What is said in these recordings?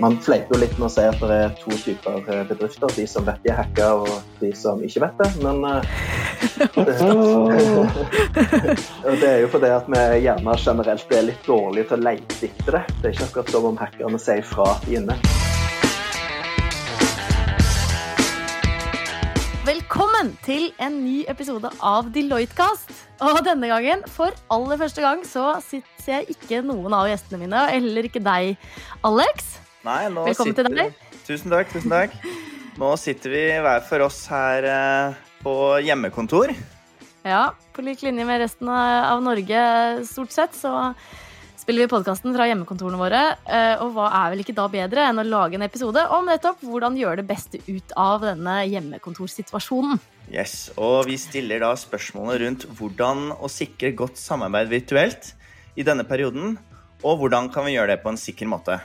Man fleiper jo litt med å si at det er to typer eh, bedrifter. De som vet de er hacka, og de som ikke vet det. Men uh, det, er jo fordi at vi gjerne generelt er litt dårlige til å lete etter det. Det er ikke akkurat som om hackerne sier fra at de er inne. Velkommen til en ny episode av Deloitte-kast. Og denne gangen, for aller første gang, så sitter jeg ikke noen av gjestene mine, og heller ikke deg, Alex. Nei, Velkommen sitter... til deg. Tusen takk, tusen takk. Nå sitter vi hver for oss her eh, på hjemmekontor. Ja, på lik linje med resten av Norge, stort sett, så spiller vi podkasten fra hjemmekontorene våre. Eh, og hva er vel ikke da bedre enn å lage en episode om nettopp hvordan gjøre det beste ut av denne hjemmekontorsituasjonen. Yes, og vi stiller da spørsmålet rundt hvordan å sikre godt samarbeid virtuelt i denne perioden, og hvordan kan vi gjøre det på en sikker måte.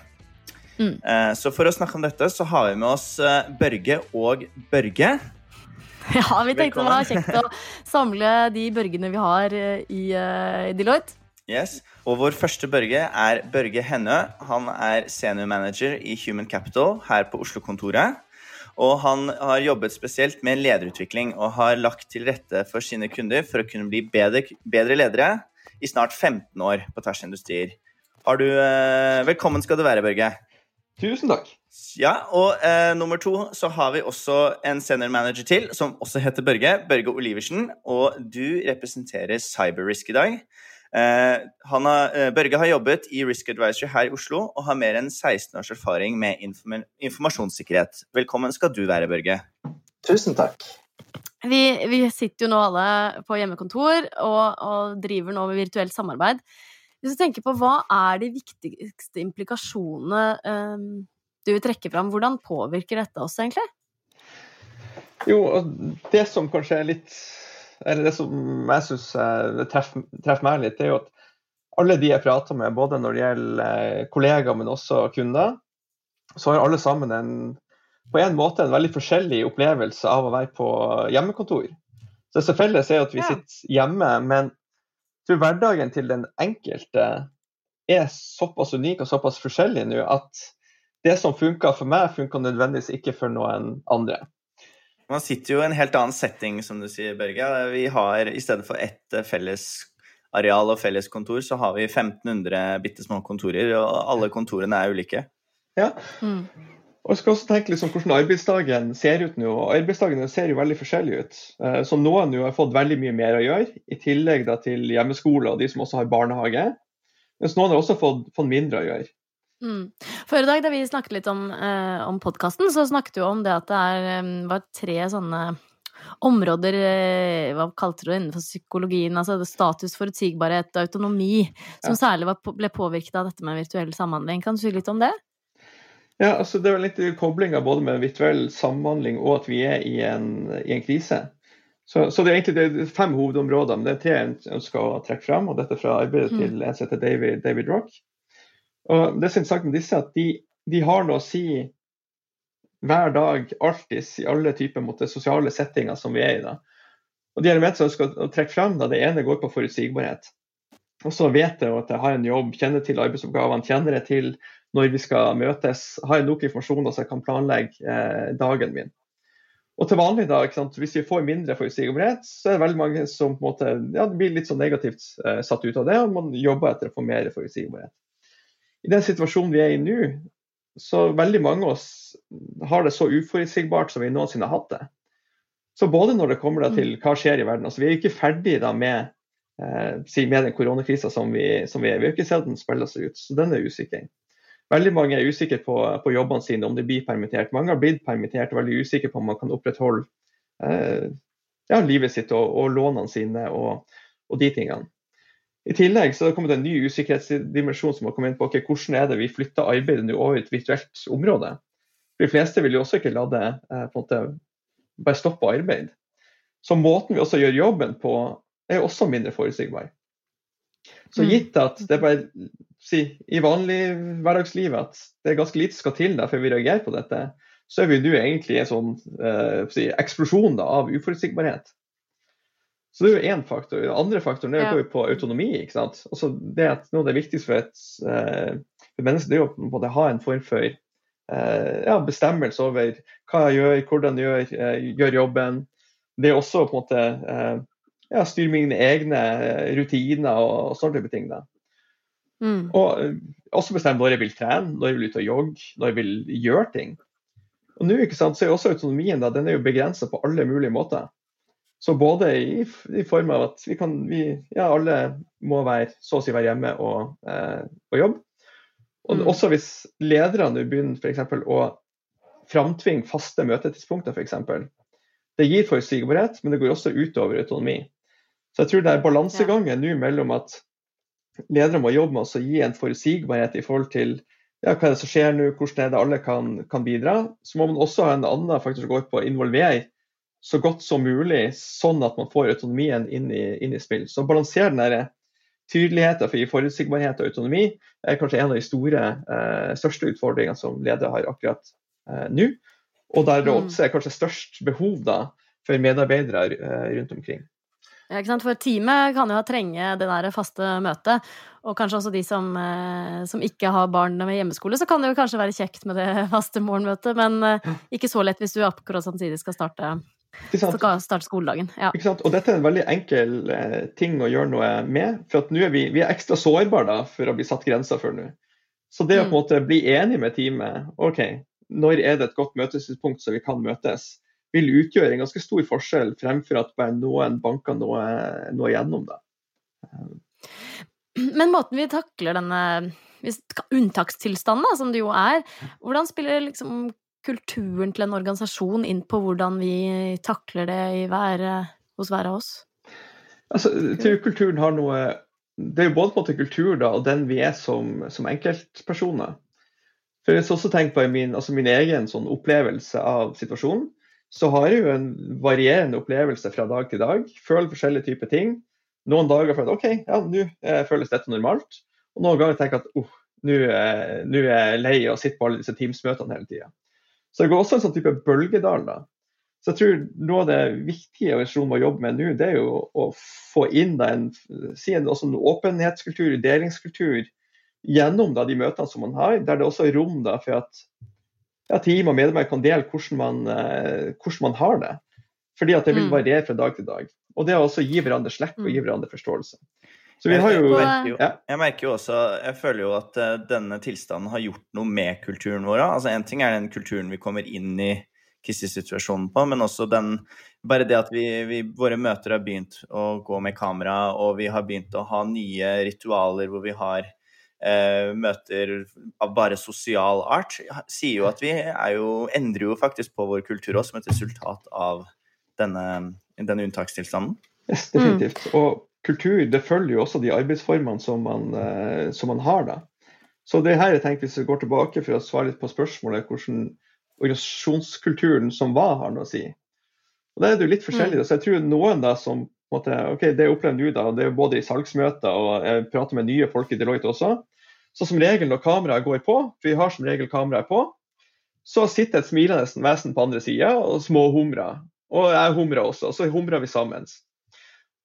Mm. Eh, så for å snakke om dette, så har vi med oss eh, Børge og Børge. Ja, vi tenkte Velkommen. det var kjekt å samle de Børgene vi har i, i Deloitte. Yes, og Vår første Børge er Børge Hennø. Han er senior manager i Human Capital her på Oslo-kontoret. Og han har jobbet spesielt med lederutvikling og har lagt til rette for sine kunder for å kunne bli bedre, bedre ledere i snart 15 år på tvers industrier. Har du, eh, velkommen skal du være, Børge. Tusen takk. Ja, og eh, nummer to så har vi også en senior manager til, som også heter Børge. Børge Oliversen. Og du representerer Cyberrisk i dag. Eh, har, eh, Børge har jobbet i Risk Advisory her i Oslo og har mer enn 16 års erfaring med informasjonssikkerhet. Velkommen skal du være, Børge. Tusen takk. Vi, vi sitter jo nå alle på hjemmekontor og, og, driver nå med virtuelt samarbeid. Hvis du tenker på Hva er de viktigste implikasjonene um, du vil trekke fram? Hvordan påvirker dette oss, egentlig? Jo, det som kanskje er litt eller det som jeg syns eh, treffer, treffer meg litt, det er jo at alle de jeg prater med, både når det gjelder eh, kollegaer, men også kunder, så har alle sammen en, på en måte en veldig forskjellig opplevelse av å være på hjemmekontor. Så det som felles er at vi sitter hjemme, men tror hverdagen til den enkelte er såpass unik og såpass forskjellig nå at det som funka for meg, funka nødvendigvis ikke for noen andre. Man sitter jo i en helt annen setting, som du sier, Børge. Vi har i stedet for ett eh, felles areal og felles kontor, så har vi 1500 bitte små kontorer, og alle kontorene er ulike. Ja. Mm. Og jeg skal også tenke liksom hvordan arbeidsdagen ser ut nå. og Arbeidsdagen ser jo veldig forskjellig ut. Eh, så noen jo har fått veldig mye mer å gjøre, i tillegg til hjemmeskole og de som også har barnehage. Mens noen har også fått, fått mindre å gjøre. Mm. Før i dag, da vi snakket litt om, eh, om podkasten, så snakket vi om det at det er, var tre sånne områder eh, Hva kalte du det innenfor psykologien? Altså status, forutsigbarhet og autonomi, som ja. særlig var, ble påvirket av dette med virtuell samhandling. Kan du si litt om det? Ja, altså Det er vel litt koblinga både med virtuell samhandling og at vi er i en, i en krise. Så, så, det er egentlig det er fem hovedområder, men det er tre jeg ønsker å trekke fram. og Dette fra arbeidet mm. til en heter David, David Rock. Og det som er sagt med disse, at de, de, har noe å si hver dag, alltid, i alle typer mot det sosiale settinger som vi er i. da. Og De elementene jeg skal trekke frem, da, det ene går på forutsigbarhet. Og så vet jeg at jeg har en jobb, kjenner til arbeidsoppgavene, kjenner jeg til når vi skal møtes, har jeg nok informasjon så jeg kan planlegge eh, dagen min. Og til vanlig da, Hvis vi får mindre forutsigbarhet, så er det veldig mange som måte, ja, blir litt sånn negativt eh, satt ut av det, og man jobber etter å få mer forutsigbarhet i den situasjonen vi er i nå, så veldig mange av oss har det så uforutsigbart som vi noensinne har hatt det. Så både når det kommer til mm. hva skjer i verden altså Vi er ikke ferdig da med, eh, med den koronakrisa som, som, vi er. Vi har ikke sett den spille seg ut, så den er usikker. Veldig mange er usikre på, på, jobbene sine, om de blir permittert. Mange har blitt permittert og veldig usikre på om man kan opprettholde eh, ja, livet sitt og, og lånene sine og, og de tingene. I tillegg så har det kommet en ny usikkerhetsdimensjon som har kommet inn på okay, hvordan er det vi flytter arbeidet nå over i et virtuelt område. De fleste vil jo også ikke la det eh, på en måte bare stoppe arbeid. Så måten vi også gjør jobben på, er også mindre forutsigbar. Så mm. gitt at det er bare si, i vanlig hverdagsliv at det er ganske lite skal til der før vi reagerer på dette, så er vi nå egentlig en sånn eh, si, eksplosjon da, av uforutsigbarhet. Så det er jo én faktor. Den andre faktoren det går jo på autonomi. ikke sant? Også det at Noe av det viktigste for et eh, for menneske det er jo å ha en form for ja, bestemmelse over hva jeg gjør, hvordan jeg gjør, gjør jobben. Det er også på en måte ja, styre mine egne rutiner og, og sånne type ting. da. Mm. Og også bestemme når jeg vil trene, når jeg vil ut og jogge, når jeg vil gjøre ting. Og nå ikke sant, så er også autonomien da, den er jo begrensa på alle mulige måter. Så både i, i form av at vi kan, vi, ja, alle må være, så å si være hjemme og, eh, og jobbe. Og mm. også hvis lederne begynner f.eks. å framtvinge faste møtetidspunkter, f.eks. Det gir forutsigbarhet, men det går også utover autonomi. Så jeg tror det er balansegangen nå mellom at ledere må jobbe med å gi en forutsigbarhet i forhold til ja, hva er det som skjer nå, hvordan er det alle kan, kan bidra. Så må man også ha en annen faktor som går på å involvere så godt som mulig, sånn at man får autonomien inn i, inn i spill. Så balansere den der tydeligheten for å gi forutsigbarhet og autonomi er kanskje en av de store, eh, største utfordringene som ledere har akkurat eh, nå. Og der det mm. også er kanskje størst behov da, for medarbeidere eh, rundt omkring. Ja, ikke sant? For teamet kan jo trenge det der faste møtet. Og kanskje også de som, eh, som, ikke har barn med hjemmeskole, så kan det jo kanskje være kjekt med det faste morgenmøtet, men eh, ikke så lett hvis du akkurat samtidig skal starte, skal starte skoledagen. Ja. Og dette er en veldig enkel eh, ting å gjøre noe med. For at nå er vi, vi er ekstra sårbare da, for å bli satt grenser for nå. Så det å på en mm. måte bli enig med teamet OK, når er det et godt møtestidspunkt så vi kan møtes? Vil utgjøre en ganske stor forskjell, fremfor at bare noen banker noe, nå gjennom det. Men måten vi takler denne unntakstilstanden, som det jo er, hvordan spiller liksom kulturen til en organisasjon inn på hvordan vi takler det hver, hos hver av oss? Altså, kulturen har noe Det er jo både på en måte kultur da, og den vi er som, som enkeltpersoner. For jeg har også tenkt på min, altså min egen sånn opplevelse av situasjonen, så har jeg jo en varierende opplevelse fra dag til dag. Føler forskjellige typer ting. Noen dager føler jeg OK, ja, nå eh, føles dette normalt. Og noen ganger tenker jeg at uh, nå er jeg lei av å sitte på alle disse Teams-møtene hele tida. Så det går også en sånn type bølgedal. da. Så jeg tror noe av det viktige organisasjonen må jobbe med nå, det er jo å få inn da en, si en, en åpenhetskultur, delingskultur, gjennom da de møtene som man har, der det også er rom da for at ja, team og medlemmer kan dele hvordan man, eh, hvordan man, har det. Fordi at det vil mm. variere fra dag til dag. Og det å også gi hverandre slekk og gi mm. hverandre forståelse. Så vi har jo, jeg, merker jo, jeg merker jo også Jeg føler jo at uh, denne tilstanden har gjort noe med kulturen vår. Altså En ting er den kulturen vi kommer inn i krisesituasjonen på, men også den Bare det at vi, vi, våre møter har begynt å gå med kamera, og vi har begynt å ha nye ritualer hvor vi har eh, møter av bare sosial art, sier jo at vi jo, endrer jo faktisk på vår kultur også som et resultat av denne, denne unntakstilstanden. Yes, definitivt. Mm. Og kultur det følger jo også de arbeidsformene som man, eh, som man har. da. Så det her jeg tenker Hvis vi går tilbake for å svare litt på spørsmålet hvordan organisasjonskulturen som var, har noe å si. Og Da er det jo litt forskjellig. Mm. Så jeg tror noen da som måte, ok, Det jeg opplever nå, da, det er både i salgsmøter og jeg prater med nye folk i Deloitte også, så som regel når kameraet går på, for vi har som regel kameraet på, så sitter et smilende vesen på andre sida og småhumrer. Og jeg humrer også, og så humrer vi sammen.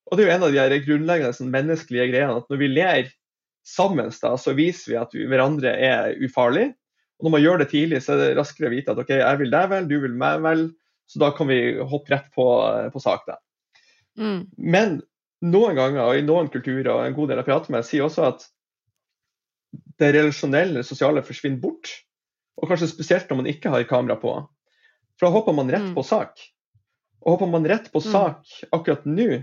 Og Det er jo en av de grunnleggende menneskelige greiene at når vi ler sammen, da, så viser vi at vi, hverandre er ufarlig. Og Når man gjør det tidlig, så er det raskere å vite at OK, jeg vil deg vel, du vil meg vel. Så da kan vi hoppe rett på, på sak. da. Mm. Men noen ganger, og i noen kulturer og en god del av prater med, sier også at det relasjonelle, sosiale forsvinner bort. Og kanskje spesielt når man ikke har kamera på. For da hopper man rett mm. på sak. Og hopper man rett på mm. sak akkurat nå,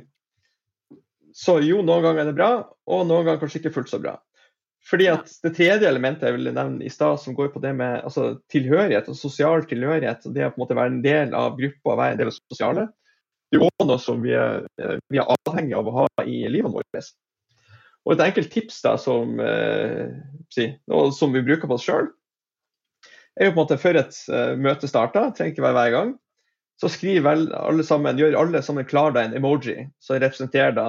så jo, noen ganger er det bra, og noen ganger kanskje ikke fullt så bra. Fordi at Det tredje elementet jeg ville nevne i stad, som går på det med altså, tilhørighet og sosial tilhørighet, og det å på en måte være en del av gruppa være en del av det sosiale, det er jo noe som vi er, vi er avhengig av å ha i livet vårt. Og Et enkelt tips da, som, eh, som vi bruker på oss sjøl, er jo på en måte før et uh, møte starter, trenger ikke være hver gang, så vel alle sammen, gjør alle sammen klar deg en emoji som representerer da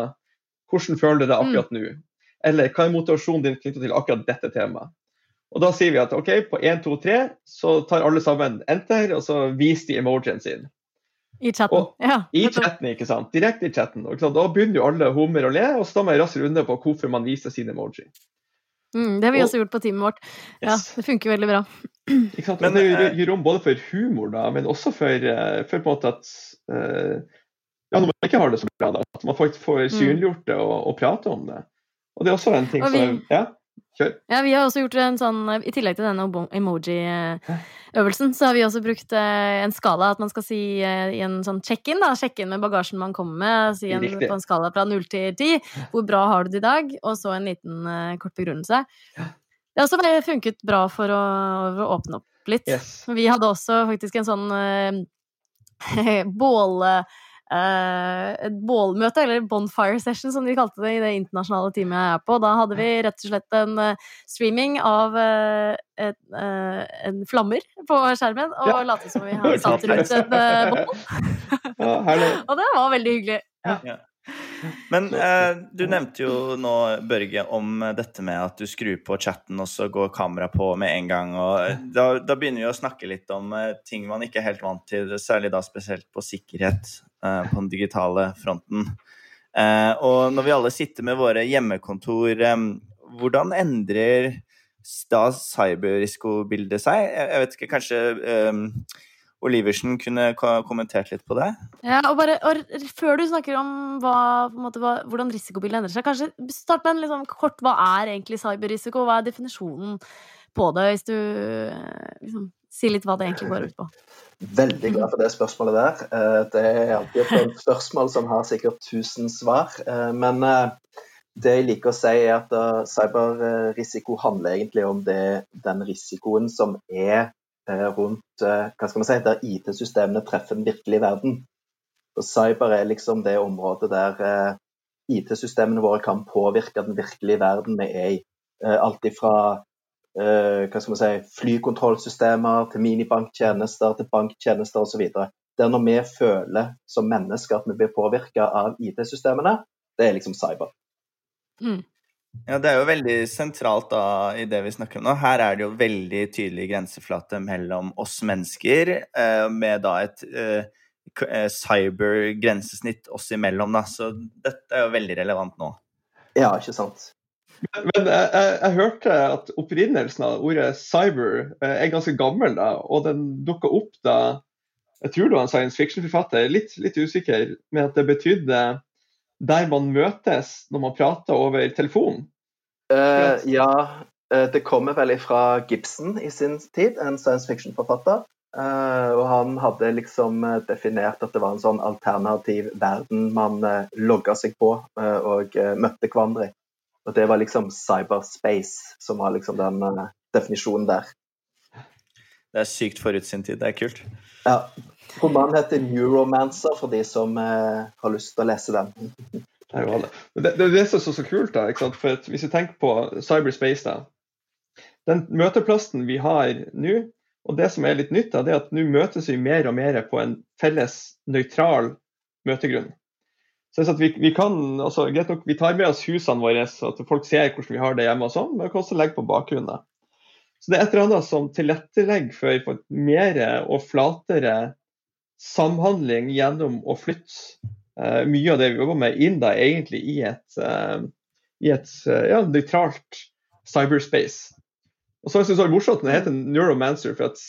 hvordan føler du deg akkurat nå. Eller hva er motivasjonen din knyttet til akkurat dette temaet. Og Da sier vi at OK, på 1, 2, 3 så tar alle sammen enter, og så viser de emojien sin. I chatten. Og, ja. I chatten, ikke sant. Direkte i chatten. Da begynner jo alle hummer og le, og så tar man en rask runde på hvorfor man viser sin emoji. Mm, det har vi også gjort på teamet vårt. Ja, Yes. det funker veldig bra. Ikke sant? Men, det eh, gir- rom både for humor, da, men også for, eh, for på en måte at eh, Ja, når man ikke har det så bra, da, at man faktisk får synliggjort det og, og prate om det. Og det er også en ting vi- som Ja, kjør. Ja, vi har også gjort en sånn I tillegg til denne emoji-øvelsen, så har vi også brukt eh, en skala at man skal si eh, i en sånn check-in, da. Inn med bagasjen man kommer med. Si en, på en skala fra null til ti. Hvor bra har du det i dag? Og så en liten eh, kort begrunnelse. Det har også funket bra for å, for å åpne opp litt. Yes. Vi hadde også faktisk en sånn bål... eh, et bålmøte, eller bonfire session som de kalte det i det internasjonale teamet jeg er på. Da hadde vi rett og slett en eh, streaming av eh, et, en flammer på skjermen, og Ja. lot som vi hadde satt rundt uh, bål. Ja. Og det var veldig hyggelig. Men eh, du nevnte jo nå, Børge, om dette med at du skrur på chatten, og så går kameraet på med en gang. og Da, da begynner vi å snakke litt om eh, ting man ikke er helt vant til, særlig da spesielt på sikkerhet på den digitale fronten. Eh, og når vi alle sitter med våre hjemmekontor, eh, hvordan endrer da cyberrisikobildet seg? Jeg, vet ikke, kanskje um, Oliversen kunne kommentert litt på det? Ja, og bare, og Før du snakker om hva, måte, hva, hvordan risikobildet endrer seg, kanskje start med en liksom kort Hva er egentlig cyberrisiko? Hva er definisjonen på det, hvis du eh, liksom, sier litt hva det egentlig går ut på? Veldig glad for det spørsmålet der. Eh, Det er alltid et spørsmål som har sikkert tusen svar. Eh, Men eh, det jeg liker å si, er at cyberrisiko handler egentlig om det, den risikoen som er rundt hva skal man si, der IT-systemene treffer den virkelige verden. Og cyber er liksom det området der IT-systemene våre kan påvirke den virkelige verden vi er i. Alt ifra hva skal man si, flykontrollsystemer til minibanktjenester til banktjenester osv. Det er når vi føler som mennesker at vi blir påvirka av IT-systemene, det er liksom cyber. Ja, Det er jo veldig sentralt da i det vi snakker om nå. Her er det jo veldig tydelig grenseflate mellom oss mennesker, eh, med da et eh, eh, cyber-grensesnitt oss imellom. da. Så dette er jo veldig relevant nå. Ja, ikke sant? Men jeg, jeg, jeg hørte at opprinnelsen av ordet cyber eh, er ganske gammel, da, og den dukka opp da Jeg tror det var en science fiction-forfatter, litt, litt usikker, med at det betydde der man møtes når man prater over telefon. Uh, ja, eh, det kommer vel fra Gibson i sin tid, en science fiction-forfatter. Uh, og han hadde liksom definert at det var en sånn alternativ verden man uh, logga seg på uh, og møtte hverandre i. Og det var liksom cyberspace som var liksom den uh, definisjonen der. Det er sykt forut sin tid. Det er kult. Ja. Romanen heter 'Neuromancer', for de som uh, har lyst til å lese den. Det. Men Det, det er det som er så, så kult, da. Ikke sant? For at hvis vi tenker på cyberspace, da. Den møteplassen vi har nå, og det som er litt nytt, da, det er at nå møtes vi mer og mer på en felles, nøytral møtegrunn. Vi, vi kan, altså, greit nok, vi tar med oss husene våre, så at folk ser hvordan vi har det hjemme, og sånn, men vi kan også legge på bakgrunnen. Så det er et eller annet som tilrettelegger for, for mer og flatere samhandling gjennom å flytte uh, mye av det vi jobber med, inn da egentlig i et, uh, i et uh, ja, nøytralt cyberspace. Og så synes det er morsomt det heter neuromancer, for at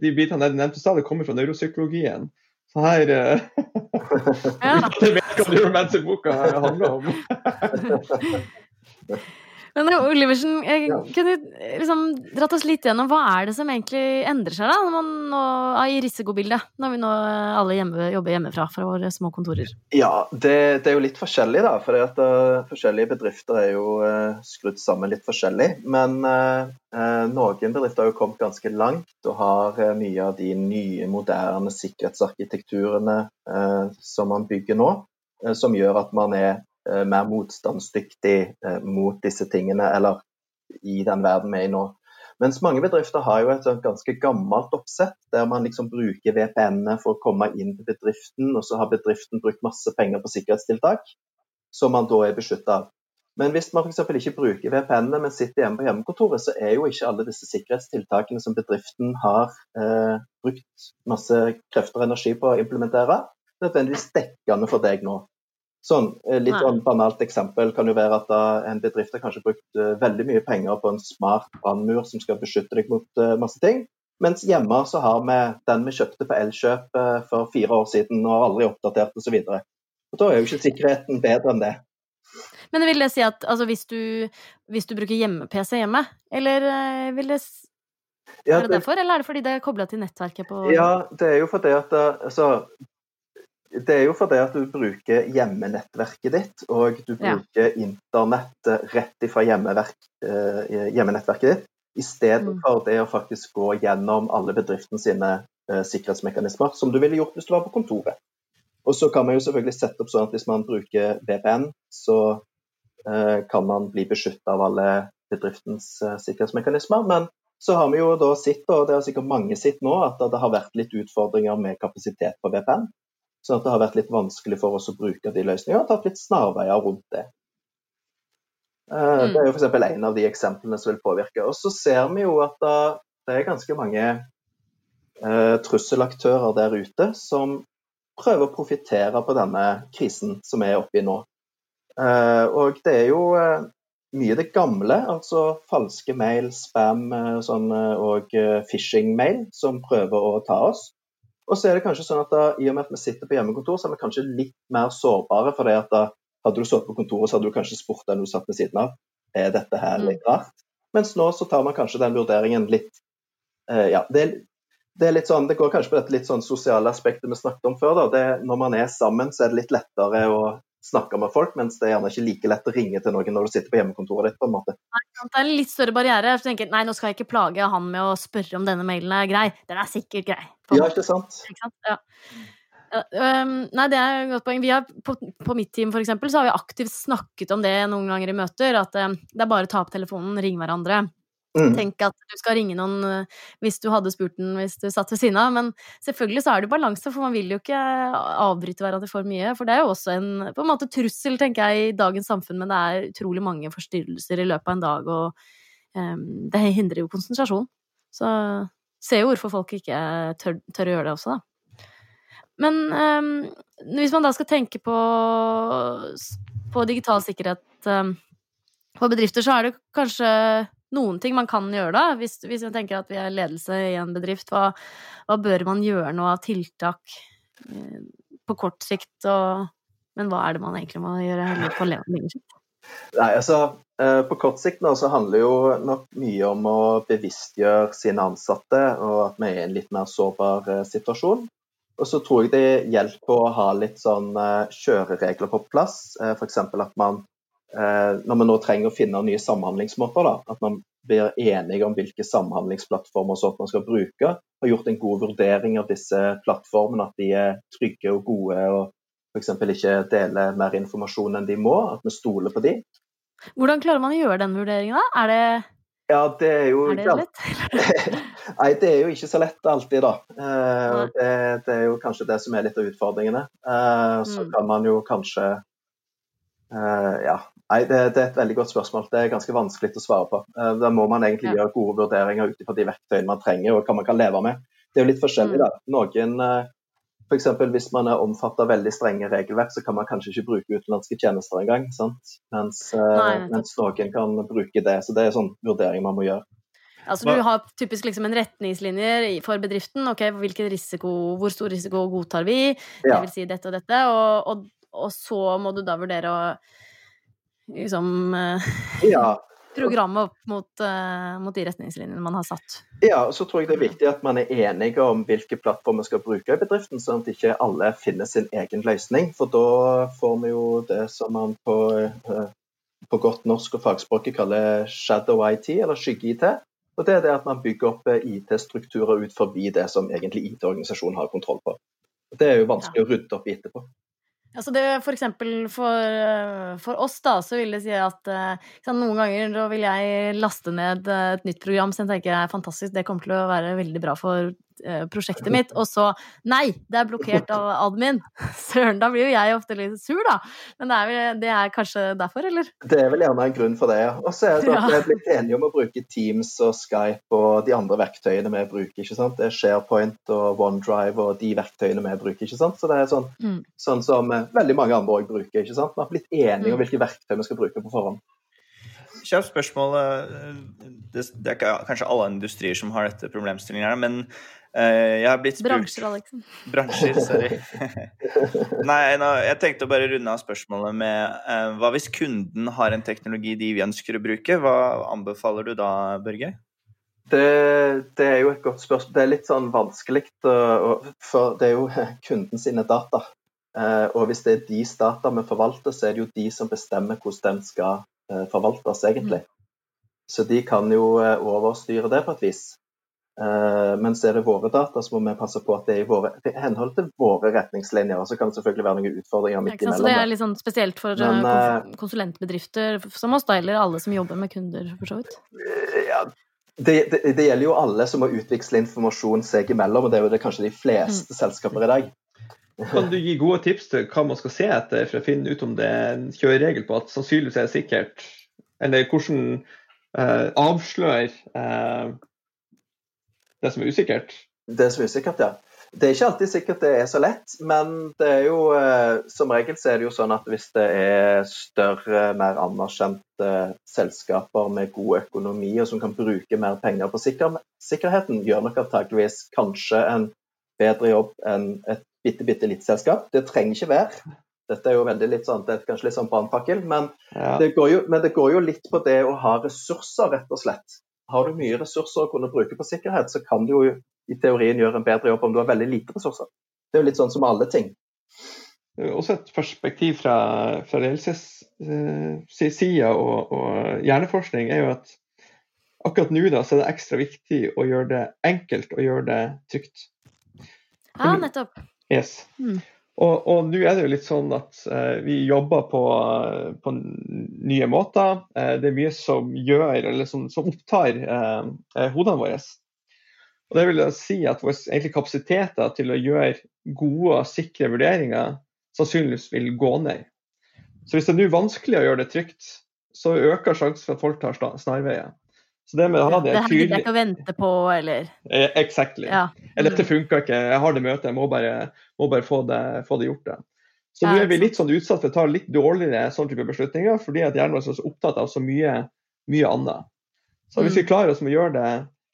de bitene jeg nevnte det kommer fra neuropsykologien. Så her eh, Ja. Jeg vet hva neuromancer-boka handler om. Men eh, Oliversen, kunne du kunne liksom dratt oss litt gjennom hva er det som egentlig endrer seg da, når man nå, ah, i risikobildet, når vi nå eh, alle hjemme, jobber hjemmefra fra våre små kontorer? Ja, det, det er jo litt forskjellig, da. For at, uh, forskjellige bedrifter er jo uh, skrudd sammen litt forskjellig. Men uh, noen bedrifter har jo kommet ganske langt og har mye av de nye, moderne sikkerhetsarkitekturene som man bygger nå, som gjør at man er mer motstandsdyktig uh, mot disse tingene, eller i den verden vi er i nå. Mens mange bedrifter har jo et ganske gammelt oppsett, der man liksom bruker VPN-ene for å komme inn til bedriften, og så har bedriften brukt masse penger på sikkerhetstiltak, som man da er beskytta av. Men hvis man f.eks. ikke bruker VPN-ene, men sitter hjemme på hjemmekontoret, så er jo ikke alle disse sikkerhetstiltakene som bedriften har eh, brukt masse krefter og energi på å implementere, nødvendigvis dekkende for deg nå. Sånn, eh, litt sånn banalt eksempel kan jo være at en bedrift har kanskje brukt eh, veldig mye penger på en smart brannmur som skal beskytte deg mot eh, masse ting, mens hjemme så har vi den vi kjøpte på Elkjøp for fire år siden og har aldri oppdatert osv. Da er jo ikke sikkerheten bedre enn det. Men vil det si at altså, hvis, du, hvis du bruker hjemme-PC hjemme, eller vil det ja, det, Er det derfor, eller er det fordi det er kobla til nettverket på Ja, det er jo fordi at altså, Det er jo fordi at du bruker hjemmenettverket ditt, og du Ja. bruker internett eh, rett ifra eh, hjemmenettverket ditt, i stedet Mm. for det å faktisk gå gjennom alle bedriften sine eh, sikkerhetsmekanismer, som du ville gjort hvis du var på kontoret. Og så kan man jo selvfølgelig sette opp sånn at hvis man bruker VPN, så eh, kan man bli beskytta av alle bedriftens eh, sikkerhetsmekanismer. Men så har vi jo da sett, og det har sikkert mange sett nå, at det har vært litt utfordringer med kapasitet på VPN. Sånn at det har vært litt vanskelig for oss å bruke de løsningene, og tatt litt snarveier rundt det. Eh, Mm. Det er jo f.eks. en av de eksemplene som vil påvirke. Og så ser vi jo at det er ganske mange eh, trusselaktører der ute som prøver å profitere på denne krisen som vi er oppe i nå. Eh, og det er jo eh, mye det gamle, altså falske mail, spam sånn, og phishing-mail, som prøver å ta oss. Og så er det kanskje sånn at da, i og med at vi sitter på hjemmekontor, så er vi kanskje litt mer sårbare. For det at da, hadde du sittet på kontoret, så hadde du kanskje spurt den du satt ved siden av er dette her litt rart. Mens nå så tar man kanskje den vurderingen litt eh, Ja, det, det er litt sånn, det går kanskje på dette litt sånn sosiale aspektet vi snakket om før. da, det, Når man er sammen, så er det litt lettere å snakke med folk, mens det er gjerne ikke like lett å ringe til noen når du sitter på hjemmekontoret ditt. på en måte. Det er en litt større barriere. Jeg tenker nei, nå skal jeg ikke plage han med å spørre om denne mailen er grei. Den er sikkert grei. Ja, ikke sant? ikke sant? Ja. Ja, nei, det er et godt poeng. Vi har, på, på mitt team for eksempel, så har vi aktivt snakket om det noen ganger i møter. At øhm, det er bare å ta opp telefonen, ringe hverandre. Mm. Tenk at du skal ringe noen øh, hvis du hadde spurt den hvis du satt ved siden av. Men selvfølgelig så er det balanse, for man vil jo ikke avbryte hverandre for mye. For det er jo også en på en måte trussel, tenker jeg, i dagens samfunn. Men det er utrolig mange forstyrrelser i løpet av en dag, og um, det hindrer jo konsentrasjon. Så ser jo hvorfor folk ikke tør, tør å gjøre det også, da. Men um, hvis man da skal tenke på, på digital sikkerhet um, på bedrifter, så er det kanskje noen ting man kan gjøre da. Hvis, hvis jeg tenker at vi er ledelse i en bedrift, hva, hva bør man gjøre nå av tiltak eh, på kort sikt? Og, men hva er det man egentlig må gjøre heller på lengre sikt? Nei, altså, eh, På kort sikt nå så handler jo nok mye om å bevisstgjøre sine ansatte, og at vi er i en litt mer sårbar eh, situasjon. Og så tror jeg det hjelper å ha litt sånn kjøreregler på plass. F.eks. at man, når man nå trenger å finne nye samhandlingsmåter, da, at man blir enige om hvilke samhandlingsplattformer sånt man skal bruke. Har gjort en god vurdering av disse plattformene, at de er trygge og gode. og F.eks. ikke deler mer informasjon enn de må, at vi stoler på de. Hvordan klarer man å gjøre den vurderingen, da? Er det, Ja, det er jo er det lett? Nei, det er jo ikke så lett alltid, da. Eh, det, det er jo kanskje det som er litt av utfordringene. Eh, så Mm. kan man jo kanskje Uh, Ja. Nei, det, det er et veldig godt spørsmål. Det er ganske vanskelig å svare på. Eh, da må man egentlig Ja. gjøre gode vurderinger ut ifra de verktøyene man trenger, og hva man kan leve med. Det er jo litt forskjellig, Mm. da. Noen eh, F.eks. hvis man er omfattet av veldig strenge regelverk, så kan man kanskje ikke bruke utenlandske tjenester engang. sant? Mens, eh, Nei, mens noen kan bruke det. Så det er sånn vurdering man må gjøre. Altså, du har typisk liksom en retningslinjer for bedriften. Ok, hvilken risiko, hvor stor risiko godtar vi? Ja. Det vil si dette og dette. Og, og, og så må du da vurdere å liksom eh, Ja, programmet opp mot, eh, mot de retningslinjene man har satt. Ja, og så tror jeg det er viktig at man er enige om hvilke plattformer man skal bruke i bedriften, sånn at ikke alle finner sin egen løsning. For da får vi jo det som man på, eh, på godt norsk og fagspråket kaller shadow IT, eller skygge-IT. Og det er det at man bygger opp IT-strukturer ut forbi det som egentlig IT-organisasjonen har kontroll på. Og Det er jo vanskelig å rydde opp i etterpå. Altså det, for eksempel for, eh, for oss, da, så vil det si at eh, sant, noen ganger da vil jeg laste ned eh, et nytt program som jeg tenker er fantastisk, det kommer til å være veldig bra for eh, prosjektet mitt, og så Nei, det er blokkert av admin! Søren, da blir jo jeg ofte litt sur, da. Men det er, vel, det er kanskje derfor, eller? Det er vel gjerne en grunn for det, ja. Og så er det at vi er blitt enige om å bruke Teams og Skype og de andre verktøyene vi bruker. ikke sant? Det er SharePoint og OneDrive og de verktøyene vi bruker. ikke sant? Så det er sånn, mm. sånn som veldig mange andre òg bruker. ikke sant? Vi har blitt enige om mm. hvilke verktøy vi skal bruke på forhånd. Kjapt spørsmål. Det, det, er kanskje alle industrier som har dette problemstillingen her, men jeg har blitt spurt Bransjer, Alex. Bransjer, sorry. Nei, nå, jeg tenkte å bare runde av spørsmålet med uh, hva hvis kunden har en teknologi de ønsker å bruke? Hva anbefaler du da, Børge? Det, det, er jo et godt spørsmål. Det er litt sånn vanskelig, for det er jo kunden sine data. Eh, og hvis det er deres data vi forvalter, så er det jo de som bestemmer hvordan den skal Eh, forvaltes, egentlig. Så de kan jo eh, overstyre det på et vis. Eh, mens er det våre data, så må vi passe på at det er i våre, i henhold til våre retningslinjer. Og så kan det selvfølgelig være noen utfordringer midt imellom. Så det er litt sånn spesielt for Men, konsulentbedrifter som oss, da, eller alle som jobber med kunder, for så vidt? Ja, det, det, det, gjelder jo alle som må utveksle informasjon seg imellom, og det er jo det kanskje de fleste mm. selskaper i dag. Kan du gi gode tips til hva man skal se etter for å finne ut om det er en kjøreregel på at sannsynligvis er det sikkert, eller hvordan eh, avslør eh, det som er usikkert? Det som er usikkert, ja. Det er ikke alltid sikkert det er så lett, men det er jo eh, som regel så er det jo sånn at hvis det er større, mer anerkjente selskaper med god økonomi og som kan bruke mer penger på sikker sikkerheten, gjør nok antakeligvis kanskje en bedre jobb enn et bitte, bitte lite selskap. Det trenger ikke være. Dette er jo veldig litt sånn, det er kanskje litt sånn brannfakkel, men, ja. men, det går jo litt på det å ha ressurser, rett og slett. Har du mye ressurser å kunne bruke på sikkerhet, så kan du jo i teorien gjøre en bedre jobb om du har veldig lite ressurser. Det er jo litt sånn som alle ting. Også et perspektiv fra, fra ledelsessida og, og hjerneforskning er jo at akkurat nå da, så er det ekstra viktig å gjøre det enkelt og gjøre det trygt. Ja, nettopp. Yes. Mm. Og, og nå er det jo litt sånn at uh, vi jobber på, uh, på nye måter. Uh, det er mye som gjør, eller som, som opptar hodene våre. Og det vil si at våre kapasiteter til å gjøre gode og sikre vurderinger sannsynligvis vil gå ned. Så hvis det er nå vanskelig å gjøre det trygt, så øker sjansen for at folk tar snarveier. Så det med å ha det tydelig Det her gidder jeg ikke å vente på, eller eh, Exactly. Ja. Mm. Dette funka ikke, jeg har det møtet, jeg må bare, må bare få, det, få, det, gjort. det. Så nå er vi litt sånn utsatt for å ta litt dårligere sånn type beslutninger, fordi at hjernen vår er så opptatt av så mye, mye annet. Så hvis vi mm. klarer oss med å gjøre det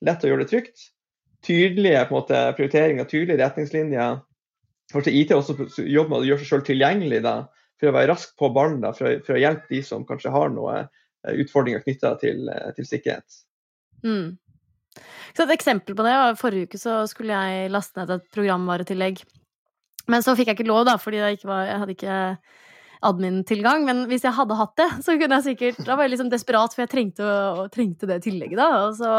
lett og gjøre det trygt, tydelige på en måte, prioriteringer, tydelige retningslinjer Kanskje IT også jobber med å gjøre seg selv tilgjengelig da, for å være rask på ballen, da, for, å, for å hjelpe de som kanskje har noe utfordringer knytta til, eh, til, sikkerhet. Mm. Så et eksempel på det var Forrige uke så skulle jeg laste ned et programvaretillegg. Men så fikk jeg ikke lov, da, fordi jeg, var, jeg hadde ikke admin-tilgang. Men hvis jeg hadde hatt det, så kunne jeg sikkert Da var jeg liksom desperat, for jeg trengte, trengte det tillegget, da. Og så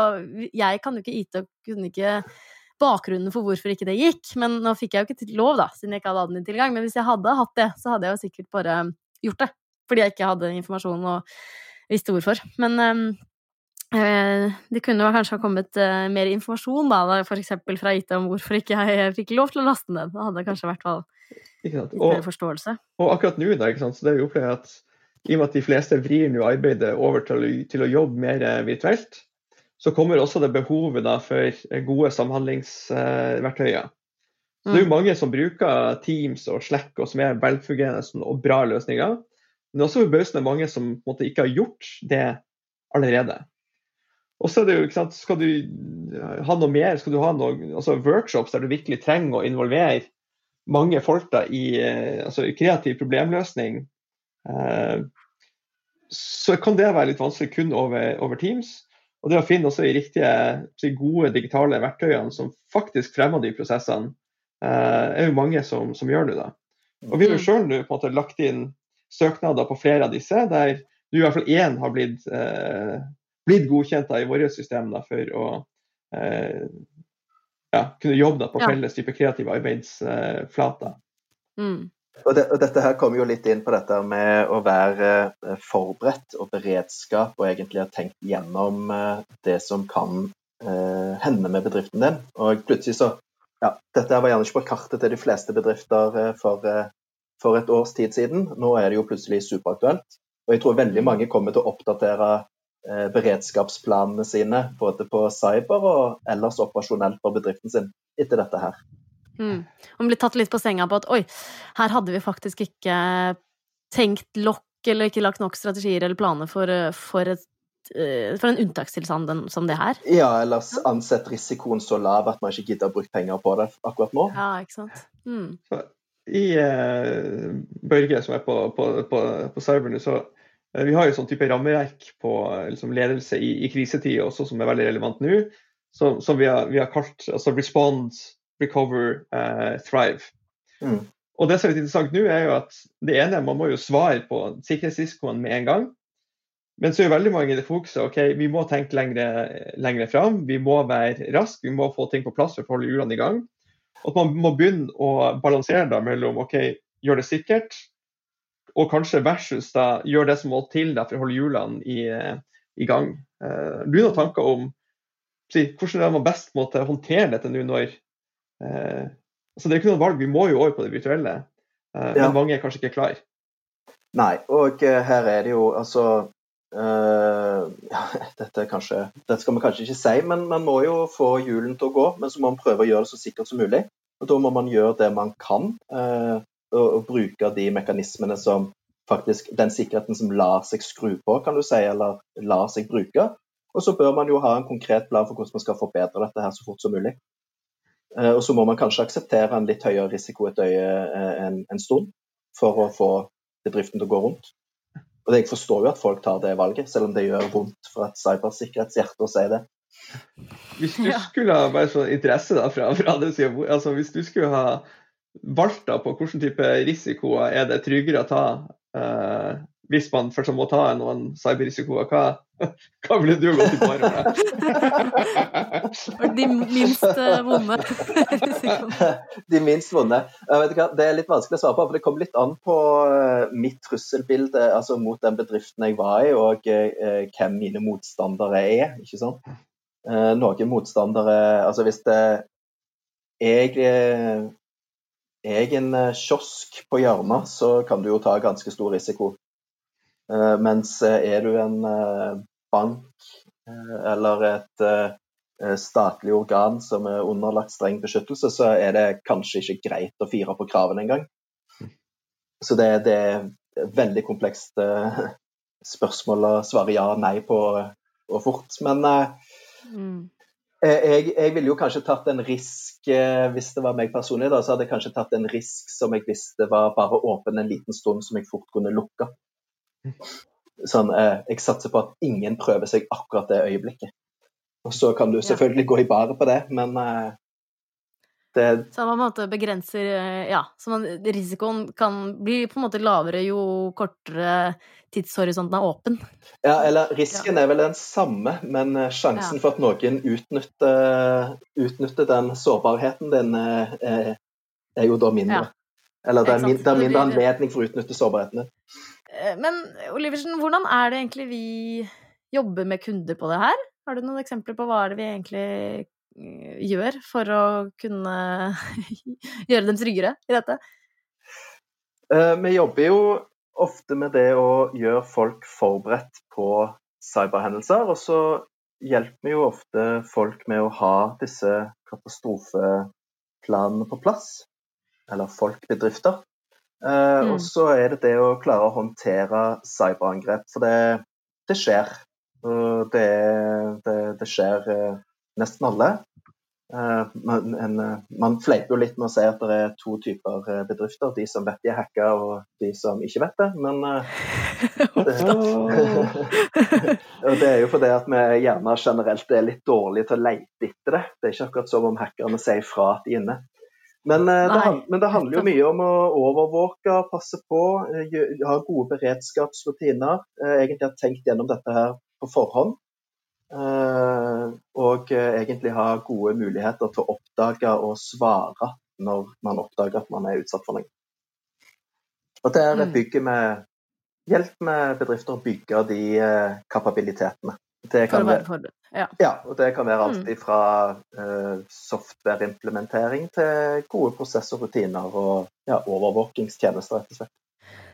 jeg kan jo ikke IT og kunne ikke bakgrunnen for hvorfor ikke det gikk. Men nå fikk jeg jo ikke lov, da, siden jeg ikke hadde admin-tilgang. Men hvis jeg hadde hatt det, så hadde jeg jo sikkert bare gjort det. Fordi jeg ikke hadde informasjon og visste hvorfor. Men um, det kunne kanskje ha kommet uh, mer informasjon, da, f.eks. fra IT om hvorfor ikke jeg fikk lov til å laste den. Da hadde det kanskje vært litt mer forståelse. Og akkurat nå, da, så det vi opplever at i og med at de fleste vrir nå arbeidet over til til å jobbe mer virtuelt, så kommer også det behovet da, for gode samhandlingsverktøyer. Så det er jo mm. mange som bruker Teams og Slack og som er velfungerende og bra løsninger. Men det er også forbausende mange som måte, ikke har gjort det allerede. Og så er det jo, ikke sant, Skal du ha noe mer, skal du ha noe, altså workshops der du virkelig trenger å involvere mange folk da, i eh, altså, kreativ problemløsning, eh, så kan det være litt vanskelig kun over, over, Teams. Og det å finne også de riktige, de gode digitale verktøyene som faktisk fremmer de prosessene, eh, er jo mange som, som gjør det. da. Og vi har jo mm. sjøl lagt inn søknader på flere av disse, der nå i hvert fall én har blitt, eh, blitt godkjent da, i våre system da, for å eh, ja, kunne jobbe da, på ja. felles type kreative arbeidsflater. Mm. Og, det, og, Dette her kommer jo litt inn på dette med å være eh, forberedt og beredskap, og egentlig ha tenkt gjennom eh, det som kan eh, hende med bedriften din. Og plutselig så Ja, dette var gjerne ikke på kartet til de fleste bedrifter eh, for, for et års tid siden. Nå er det jo plutselig superaktuelt. Og jeg tror veldig mange kommer til å oppdatere eh, beredskapsplanene sine både på cyber og ellers operasjonelt for bedriften sin etter dette her. Mm. Man blir tatt litt på senga på at oi, her hadde vi faktisk ikke tenkt lokk eller ikke lagt nok strategier eller planer for, for et Eh, for en unntakstilstand som det her. Ja, eller ansett risikoen så lav at man ikke gidder å bruke penger på det akkurat nå. Ja, ikke sant. Mm. I eh, Børge, som er på, på, på, på serverne, så eh, vi har jo sånn type rammeverk på liksom, ledelse i, i krisetid også, som er veldig relevant nå. Som, som vi, har, vi, har, kalt altså respond, recover, eh, thrive. Mm. Og det som er litt interessant nå, er jo at det ene, man må jo svare på sikkerhetsrisikoen med en gang. Men så er jo veldig mange i det fokuset ok, vi må tenke lengre, lengre fram. Vi må være raske, vi må få ting på plass for å holde hjulene i gang. At man må begynne å balansere da mellom ok, gjør det sikkert, og kanskje versus da gjør det som må til da, for å holde hjulene i, i gang. Uh, du har noen tanker om si, hvordan man best måtte håndtere dette nå når eh, altså Det er ikke noe valg, vi må jo over på det virtuelle, ja. men mange er kanskje ikke klar. Nei, og her er det jo altså Uh, ja, dette, kanskje, dette, skal man kanskje ikke si, men man må jo få hjulene til å gå. Men så må man prøve å gjøre det så sikkert som mulig. Og Da må man gjøre det man kan, uh, og, og, bruke de mekanismene som faktisk Den sikkerheten som lar seg skru på, kan du si, eller lar seg bruke. Og så bør man jo ha en konkret plan for hvordan man skal forbedre dette her så fort som mulig. Uh, og så må man kanskje akseptere en litt høyere risiko et øye en, en stund for å få bedriften til å gå rundt. Og jeg forstår jo at folk tar det valget, selv om det gjør vondt for et cybersikkerhetshjerte å si det. Hvis du skulle ha bare sånn interesse da, fra, fra det siden, altså hvis du skulle ha valgt da på hvilken type risikoer er det tryggere å ta uh, hvis man først må ta noen cyberrisikoer, hva, hva ville du gått i par med? De minst vonde risikoene. De minst vonde. Det er litt vanskelig å svare på, for det kommer litt an på eh, mitt trusselbilde altså mot den bedriften jeg var i, og eh, hvem mine motstandere er. ikke sant? Noen motstandere Altså hvis det jeg er en kiosk på hjørnet, så kan du jo ta ganske stor risiko. Eh, mens eh, er du en eh, bank eller et statlig organ som er underlagt streng beskyttelse, så er det kanskje ikke greit å fire på kravene engang. Så det, det er veldig komplekst spørsmål å svare ja og nei på og fort. Men mm. jeg, jeg ville jo kanskje tatt en risk Hvis det var meg personlig, da, så hadde jeg kanskje tatt en risk som jeg visste var bare åpen en liten stund, som jeg fort kunne lukke. Sånn, eh, jeg satser på at ingen prøver seg akkurat det øyeblikket. Og så kan du selvfølgelig ja. gå i baret på det, men eh, det Så man på en måte begrenser eh, Ja, så man, risikoen kan bli på en måte lavere jo kortere tidshorisonten er åpen. Ja, eller risken ja. er vel den samme, men eh, sjansen ja. for at noen utnytter, utnytter den sårbarheten din, er, er jo da mindre. Eller det er, min, det er mindre anledning for å utnytte sårbarheten Eh, men Oliversen, hvordan er det egentlig vi jobber med kunder på det her? Har du noen eksempler på hva er det vi egentlig eh, gjør for å kunne gjøre dem tryggere i dette? Eh, vi jobber jo ofte med det å gjøre folk forberedt på cyberhendelser. Og så hjelper vi jo ofte folk med å ha disse katastrofeplanene på plass. Eller folk, bedrifter. Uh, mm. Og så er det det å klare å håndtere cyberangrep. For det, det skjer. Det, det, det, skjer uh, nesten alle. Eh, man, en, man, fleiper jo litt med å si at det er to typer bedrifter. De som vet de er hacka, og de som ikke vet det. Men det, det er jo fordi at vi gjerne generelt er litt dårlige til å leite etter det. Det er ikke akkurat som om hackerne sier fra at de er inne. Men, eh, det, men, det, handler jo mye om å overvåke, passe på, eh, ha gode beredskapsrutiner. Eh, egentlig ha tenkt gjennom dette her på forhånd. Og egentlig ha gode muligheter til å oppdage og svare når man oppdager at man er utsatt for noe. Og der mm. bygger vi hjelp med bedrifter å bygge de kapabilitetene Det For kan å være. Ja. ja, og det kan være alt Mm. fra uh, softwareimplementering til gode prosesser, rutiner og ja, overvåkingstjenester, rett og slett.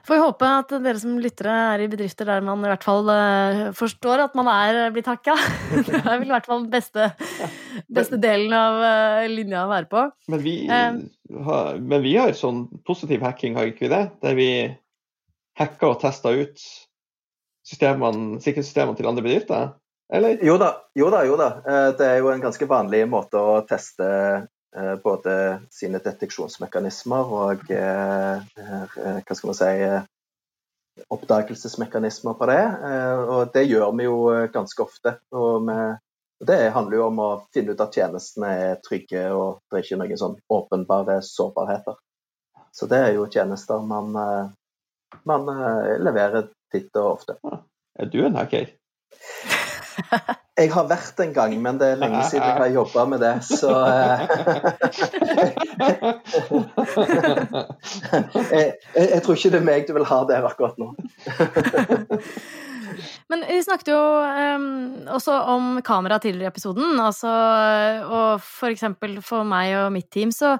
Får vi håpe at dere som lyttere er i bedrifter der man i hvert fall uh, forstår at man er blitt hacka. Det er vel i hvert fall den beste, beste delen av uh, linja å være på. Men vi, Eh. har, men vi har sånn positiv hacking, har ikke vi det? Der vi hacka og testa ut systemene, sikkerhetssystemene til andre bedrifter? Eller? Jo da, jo da. jo da. Eh, Det er jo en ganske vanlig måte å teste eh, både sine deteksjonsmekanismer og eh, hva skal man si oppdagelsesmekanismer på det. Og det gjør vi jo ganske ofte. Og det handler jo om å finne ut at tjenestene er trygge og det er ikke noen sånn åpenbare sårbarheter. Så det er jo tjenester man, man leverer titt og ofte. Er du en hacker? Jeg har vært en gang, men det er lenge siden jeg har jobba med det, så eh, jeg, jeg, jeg tror ikke det er meg du vil ha der akkurat nå. Men vi snakket jo um, også om kamera tidligere i episoden. Altså, og for eksempel for meg og mitt team så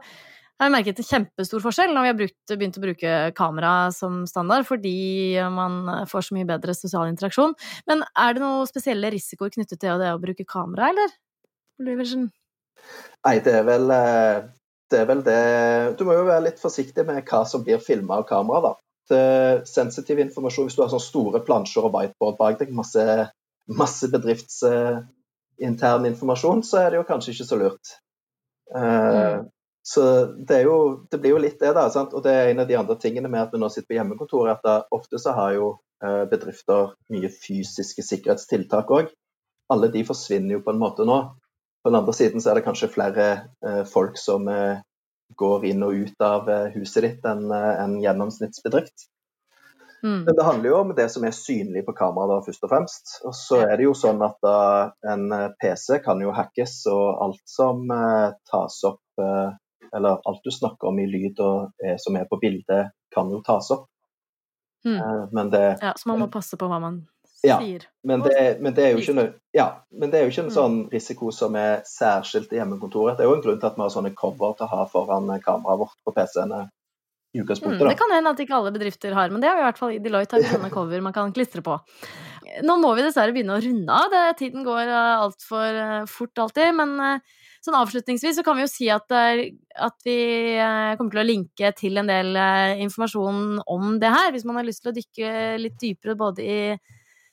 har jeg merket en kjempestor forskjell når vi har brukt, begynt å bruke kamera som standard, fordi man får så mye bedre sosial interaksjon. Men er det noen spesielle risikoer knyttet til det å bruke kamera, eller? Oliversen? Nei, det er vel eh, det er vel det Du må jo være litt forsiktig med hva som blir filma av kamera, da. Sensitiv informasjon hvis du har sånne store plansjer og whiteboard bak deg, masse, masse bedriftsintern informasjon, så er det jo kanskje ikke så lurt. Eh, Så det, jo, det blir jo litt det, da. Sant? Og det er en av de andre tingene med at vi nå sitter på hjemmekontor, at da, ofte så har jo eh, bedrifter mye fysiske sikkerhetstiltak òg. Alle de forsvinner jo på en måte nå. På den andre siden så er det kanskje flere eh, folk som eh, går inn og ut av huset ditt enn en gjennomsnittsbedrift. Mm. Men det handler jo om det som er synlig på kamera, da, først og fremst. Og så er det jo sånn at da, en PC kan jo hackes, og alt som eh, tas opp, eh, eller alt du snakker om i lyd og eh, som er på bildet, kan jo tas opp. Mm. Eh, men det Ja, så man må passe på hva man Ja. sier. men det, men det er jo ikke, noe, ja, men det er jo ikke en Mm. sånn risiko som er særskilt i hjemmekontoret. Det er jo en grunn til at vi har sånne cover til å ha foran eh, kameraet vårt på PC-ene i Mm, det kan hende at ikke alle bedrifter har, men det har vi i hvert fall i Deloitte. har vi sånne cover man kan klistre på. Nå må vi dessverre begynne å runde av. Tiden går altfor fort alltid. Men sånn avslutningsvis så kan vi jo si at, eh, at vi eh, kommer til å linke til en del eh, informasjon om det her, hvis man har lyst til å dykke litt dypere både i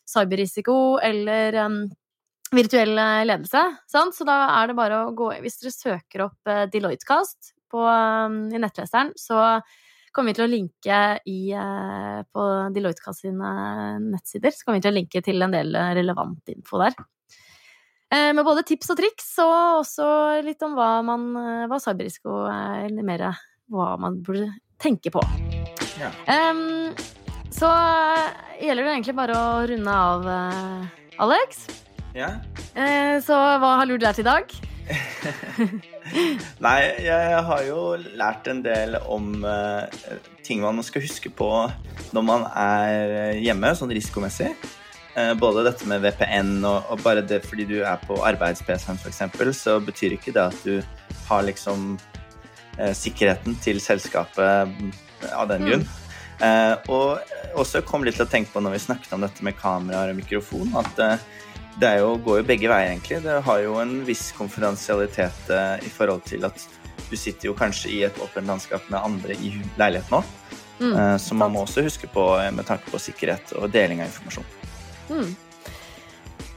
cyberrisiko eller um, virtuell ledelse. Sant? Så da er det bare å gå Hvis dere søker opp DeloitteCast på, i nettleseren, så kommer vi til å linke i, uh, på Deloitte-cast sine nettsider. Så kommer vi til å linke til en del relevant info der. Eh, Med både tips og triks, og også litt om hva, man, eh, hva cyberrisiko er, eller mer hva man burde tenke på. Ja. Um, så gjelder det egentlig bare å runde av, eh, Alex. Ja. Uh, Så hva har du lært i dag? Nei, jeg har jo lært en del om uh, ting man skal huske på når man er hjemme, sånn risikomessig. Eh, både dette med VPN og, og bare det fordi du er på arbeids-PC-en f.eks., så betyr ikke det at du har liksom eh, sikkerheten til selskapet mm, av den Mm. grunn. Eh, og også kom litt til å tenke på når vi snakket om dette med kameraer og mikrofon, at eh, det jo, går jo begge veier, egentlig. Det har jo en viss konfidensialitet eh, i forhold til at du sitter jo kanskje i et åpent landskap med andre i leiligheten òg. Mm, Eh, så man må også huske på med tanke på sikkerhet og deling av informasjon. Mm.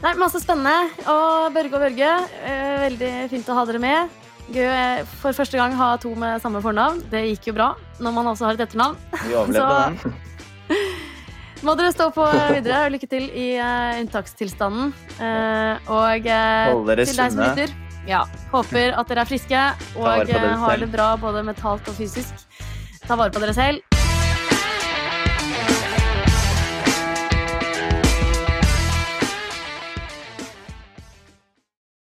Nei, masse spennende. Og Børge og Børge, eh, veldig fint å ha dere med. Gøy eh, for første gang ha to med samme fornavn. Det gikk jo bra når man også har et etternavn. Vi overlevde Så- den. Må dere stå på videre. og Lykke til i uh, unntakstilstanden. Uh, og uh, til deg som lytter, ja, håper at dere er friske og har det bra både mentalt og fysisk. Ta vare på dere selv.